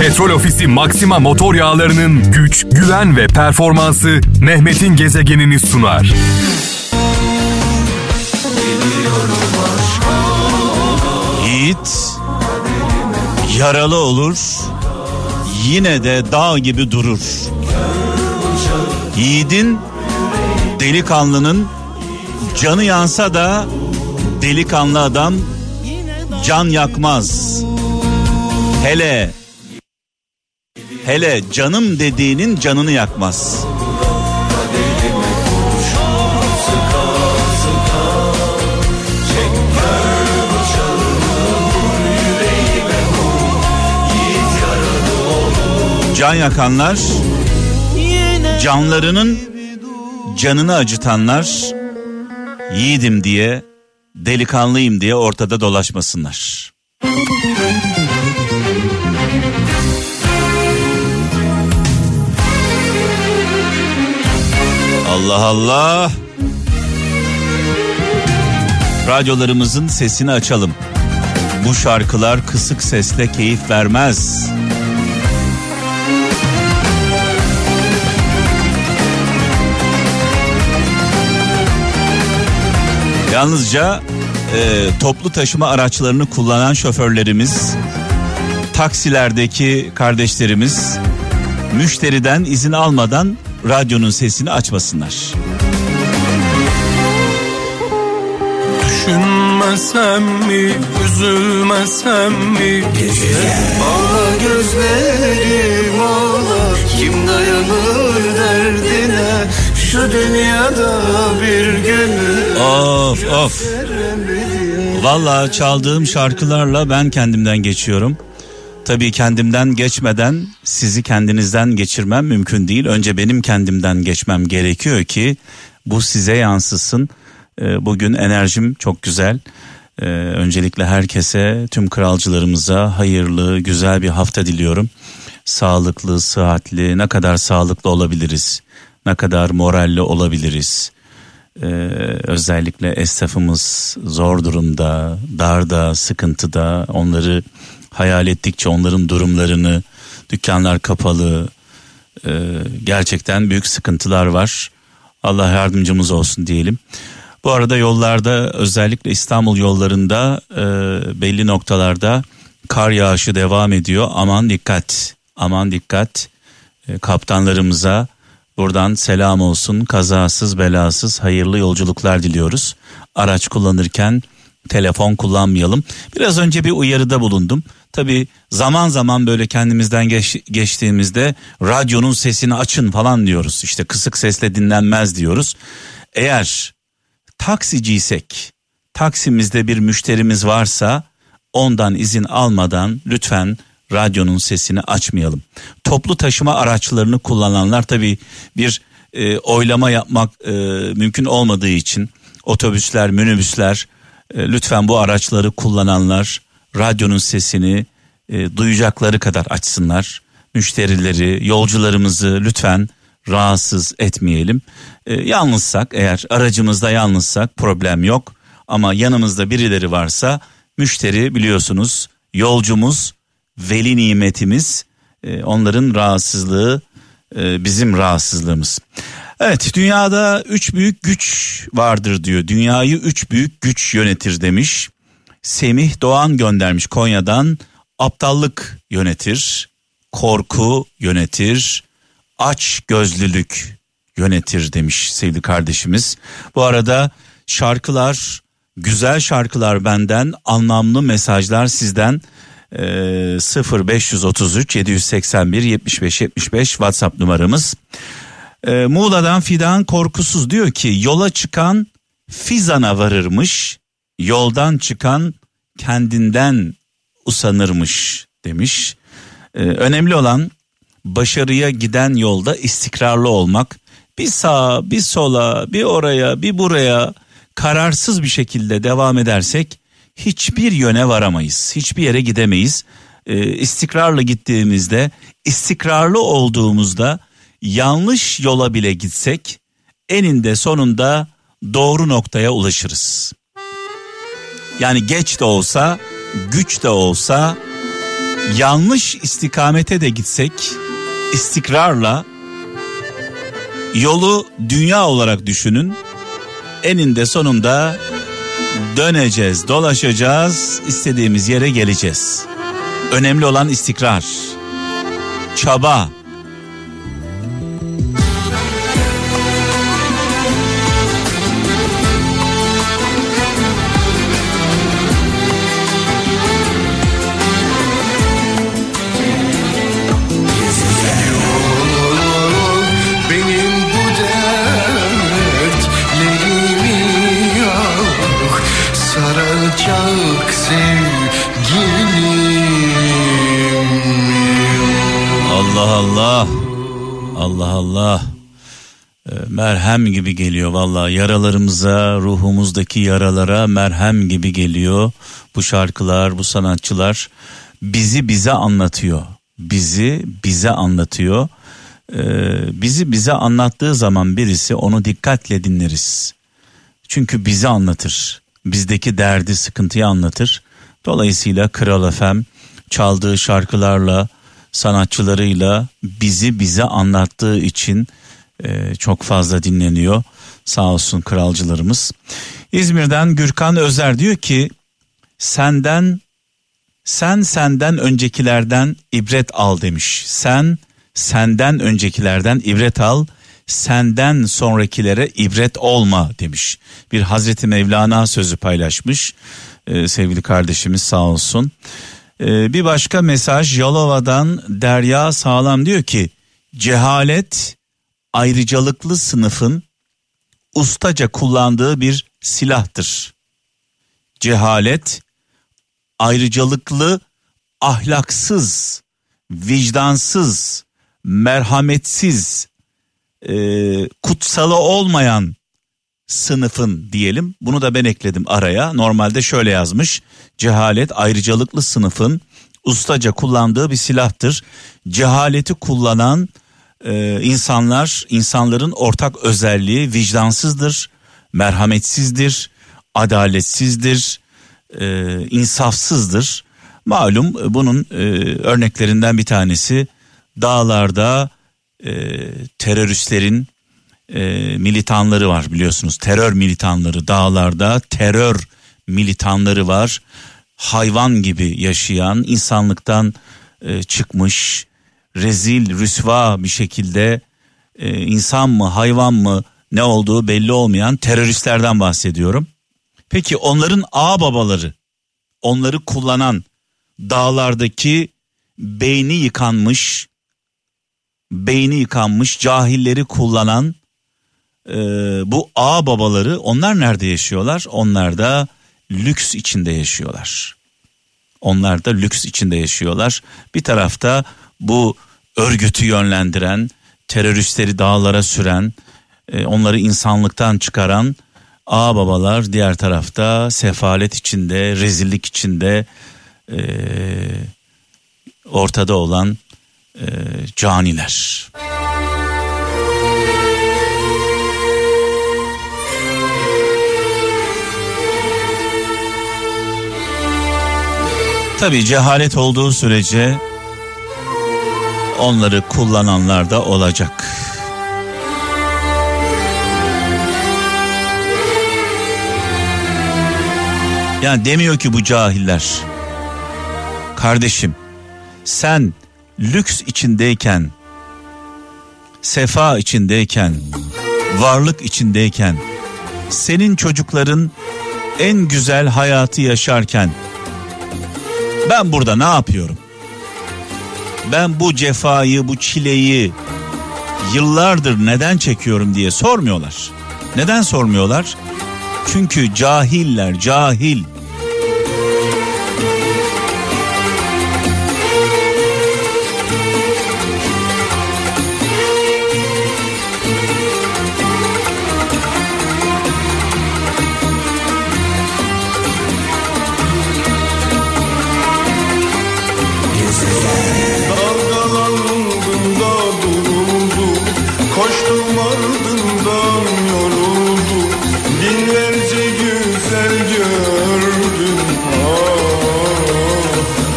Petrol Ofisi Maxima motor yağlarının güç, güven ve performansı Mehmet'in gezegenini sunar. Yiğit yaralı olur, yine de dağ gibi durur. Yiğidin, delikanlının canı yansa da delikanlı adam can yakmaz. Hele hele canım dediğinin canını yakmaz. Can yakanlar, canlarının canını acıtanlar, yiğidim diye, delikanlıyım diye ortada dolaşmasınlar. Allah Allah. Radyolarımızın sesini açalım. Bu şarkılar kısık sesle keyif vermez. Yalnızca e, toplu taşıma araçlarını kullanan şoförlerimiz, taksilerdeki kardeşlerimiz müşteriden izin almadan radyonun sesini açmasınlar. Düşünmesem mi, üzülmesem mi? Ağla gözlerim ağla, kim dayanır derdine? Şu dünyada bir gün Of of. Valla çaldığım şarkılarla ben kendimden geçiyorum. Tabii kendimden geçmeden sizi kendinizden geçirmem mümkün değil. Önce benim kendimden geçmem gerekiyor ki bu size yansısın. Ee, bugün enerjim çok güzel. Ee, öncelikle herkese, tüm kralcılarımıza hayırlı, güzel bir hafta diliyorum. Sağlıklı, sıhhatli, ne kadar sağlıklı olabiliriz, ne kadar moralli olabiliriz. Ee, özellikle esnafımız zor durumda, darda, sıkıntıda onları hayal ettikçe onların durumlarını, dükkanlar kapalı, e, gerçekten büyük sıkıntılar var. Allah yardımcımız olsun diyelim. Bu arada yollarda özellikle İstanbul yollarında e, belli noktalarda kar yağışı devam ediyor. Aman dikkat, aman dikkat. E, kaptanlarımıza buradan selam olsun. Kazasız belasız hayırlı yolculuklar diliyoruz. Araç kullanırken telefon kullanmayalım. Biraz önce bir uyarıda bulundum. Tabi zaman zaman böyle kendimizden geç, geçtiğimizde radyonun sesini açın falan diyoruz. İşte kısık sesle dinlenmez diyoruz. Eğer taksiciysek taksimizde bir müşterimiz varsa ondan izin almadan lütfen radyonun sesini açmayalım. Toplu taşıma araçlarını kullananlar tabi bir e, oylama yapmak e, mümkün olmadığı için otobüsler, minibüsler e, lütfen bu araçları kullananlar radyonun sesini e, duyacakları kadar açsınlar. Müşterileri, yolcularımızı lütfen rahatsız etmeyelim. E, yalnızsak eğer aracımızda yalnızsak problem yok. Ama yanımızda birileri varsa müşteri biliyorsunuz yolcumuz, veli nimetimiz e, onların rahatsızlığı e, bizim rahatsızlığımız. Evet dünyada üç büyük güç vardır diyor. Dünyayı üç büyük güç yönetir demiş. Semih Doğan göndermiş Konya'dan aptallık yönetir, korku yönetir, aç gözlülük yönetir demiş sevgili kardeşimiz. Bu arada şarkılar, güzel şarkılar benden, anlamlı mesajlar sizden. Ee, 0533 781 75 75 WhatsApp numaramız. Ee, Muğla'dan Fidan Korkusuz diyor ki yola çıkan Fizan'a varırmış, yoldan çıkan kendinden usanırmış demiş. Ee, önemli olan başarıya giden yolda istikrarlı olmak. Bir sağa, bir sola, bir oraya, bir buraya kararsız bir şekilde devam edersek hiçbir yöne varamayız. Hiçbir yere gidemeyiz. Ee, istikrarlı gittiğimizde, istikrarlı olduğumuzda yanlış yola bile gitsek eninde sonunda doğru noktaya ulaşırız. Yani geç de olsa, güç de olsa yanlış istikamete de gitsek istikrarla yolu dünya olarak düşünün. Eninde sonunda döneceğiz, dolaşacağız, istediğimiz yere geleceğiz. Önemli olan istikrar, çaba, Allah. Allah. Allah. Ee, merhem gibi geliyor valla yaralarımıza ruhumuzdaki yaralara merhem gibi geliyor. Bu şarkılar bu sanatçılar bizi bize anlatıyor. Bizi bize anlatıyor. Ee, bizi bize anlattığı zaman birisi onu dikkatle dinleriz. Çünkü bizi anlatır bizdeki derdi sıkıntıyı anlatır dolayısıyla Kral Efem çaldığı şarkılarla sanatçılarıyla bizi bize anlattığı için e, çok fazla dinleniyor. Sağ olsun kralcılarımız. İzmir'den Gürkan Özer diyor ki senden sen senden öncekilerden ibret al demiş. Sen senden öncekilerden ibret al senden sonrakilere ibret olma demiş. Bir Hazreti Mevlana sözü paylaşmış ee, sevgili kardeşimiz sağ olsun. Ee, bir başka mesaj Yalova'dan Derya Sağlam diyor ki cehalet ayrıcalıklı sınıfın ustaca kullandığı bir silahtır. Cehalet ayrıcalıklı, ahlaksız, vicdansız, merhametsiz, e, kutsalı olmayan sınıfın diyelim. Bunu da ben ekledim araya. Normalde şöyle yazmış. Cehalet ayrıcalıklı sınıfın ustaca kullandığı bir silahtır. Cehaleti kullanan e, insanlar, insanların ortak özelliği vicdansızdır, merhametsizdir, adaletsizdir, e, insafsızdır. Malum bunun e, örneklerinden bir tanesi dağlarda e, teröristlerin e, militanları var biliyorsunuz. Terör militanları dağlarda terör militanları var. Hayvan gibi yaşayan insanlıktan e, çıkmış rezil rüsva bir şekilde e, insan mı hayvan mı ne olduğu belli olmayan teröristlerden bahsediyorum. Peki onların ağ babaları onları kullanan dağlardaki beyni yıkanmış beyni yıkanmış cahilleri kullanan e, bu ağ babaları onlar nerede yaşıyorlar? Onlar da lüks içinde yaşıyorlar. Onlar da lüks içinde yaşıyorlar. Bir tarafta bu örgütü yönlendiren, teröristleri dağlara süren, e, onları insanlıktan çıkaran ağ babalar diğer tarafta sefalet içinde, rezillik içinde e, ortada olan e, caniler. Tabi cehalet olduğu sürece onları kullananlar da olacak. Yani demiyor ki bu cahiller. Kardeşim sen lüks içindeyken, sefa içindeyken, varlık içindeyken, senin çocukların en güzel hayatı yaşarken ben burada ne yapıyorum? Ben bu cefayı, bu çileyi yıllardır neden çekiyorum diye sormuyorlar. Neden sormuyorlar? Çünkü cahiller, cahil. Binlerce güzel gördüm ah,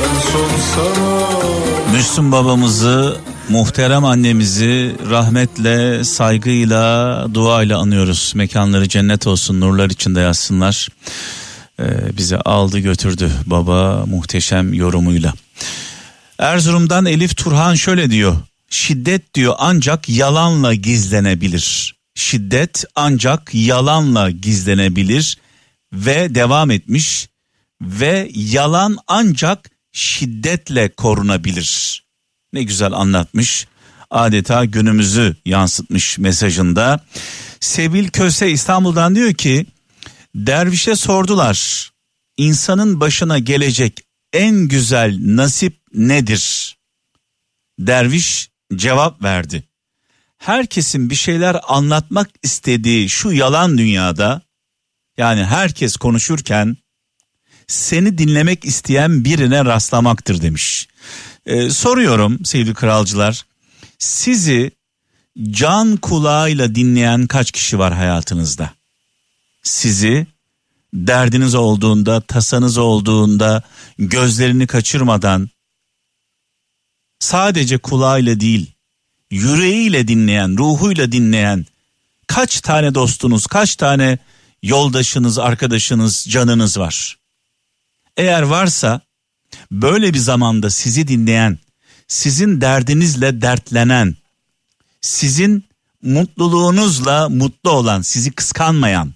en son sana Müslüm babamızı Muhterem annemizi rahmetle, saygıyla, duayla anıyoruz. Mekanları cennet olsun, nurlar içinde yatsınlar. Ee, bizi aldı götürdü baba muhteşem yorumuyla. Erzurum'dan Elif Turhan şöyle diyor. Şiddet diyor ancak yalanla gizlenebilir. Şiddet ancak yalanla gizlenebilir ve devam etmiş ve yalan ancak şiddetle korunabilir. Ne güzel anlatmış. Adeta günümüzü yansıtmış mesajında. Sevil Köse İstanbul'dan diyor ki dervişe sordular. İnsanın başına gelecek en güzel nasip nedir? Derviş cevap verdi. Herkesin bir şeyler anlatmak istediği şu yalan dünyada yani herkes konuşurken seni dinlemek isteyen birine rastlamaktır demiş. Ee, soruyorum sevgili kralcılar. Sizi can kulağıyla dinleyen kaç kişi var hayatınızda? Sizi derdiniz olduğunda, tasanız olduğunda, gözlerini kaçırmadan sadece kulağıyla değil, yüreğiyle dinleyen, ruhuyla dinleyen kaç tane dostunuz, kaç tane yoldaşınız, arkadaşınız, canınız var? Eğer varsa böyle bir zamanda sizi dinleyen, sizin derdinizle dertlenen, sizin mutluluğunuzla mutlu olan, sizi kıskanmayan.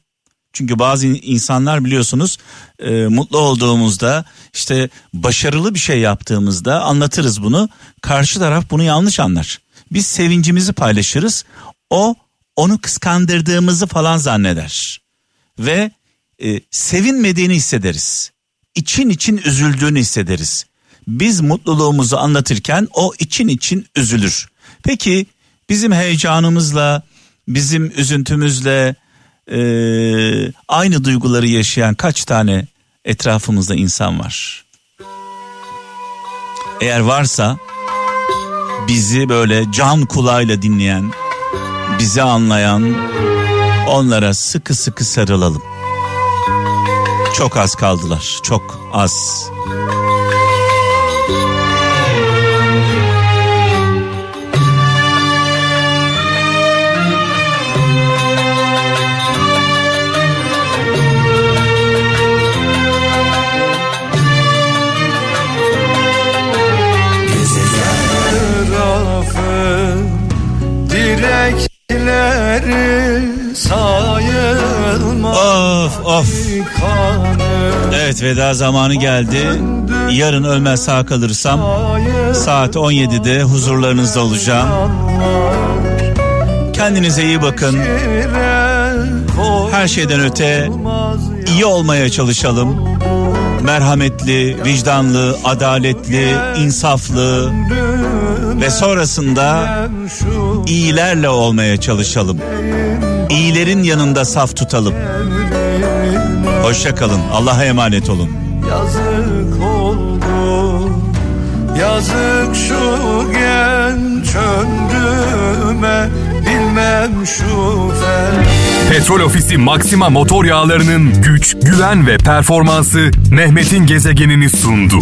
Çünkü bazı insanlar biliyorsunuz e, mutlu olduğumuzda işte başarılı bir şey yaptığımızda anlatırız bunu. Karşı taraf bunu yanlış anlar. Biz sevincimizi paylaşırız. O onu kıskandırdığımızı falan zanneder. Ve e, sevinmediğini hissederiz için için üzüldüğünü hissederiz. Biz mutluluğumuzu anlatırken o için için üzülür. Peki bizim heyecanımızla, bizim üzüntümüzle e, aynı duyguları yaşayan kaç tane etrafımızda insan var? Eğer varsa bizi böyle can kulağıyla dinleyen, bizi anlayan onlara sıkı sıkı sarılalım. Çok az kaldılar. Çok az. Of of. Evet veda zamanı geldi. Yarın ölmez sağ kalırsam saat 17'de huzurlarınızda olacağım. Kendinize iyi bakın. Her şeyden öte iyi olmaya çalışalım. Merhametli, vicdanlı, adaletli, insaflı ve sonrasında iyilerle olmaya çalışalım. İyilerin yanında saf tutalım. Hoşça kalın. Allah'a emanet olun. Yazık oldu. Yazık şu genç ömrüme bilmem şu fel. Petrol Ofisi Maxima motor yağlarının güç, güven ve performansı Mehmet'in gezegenini sundu.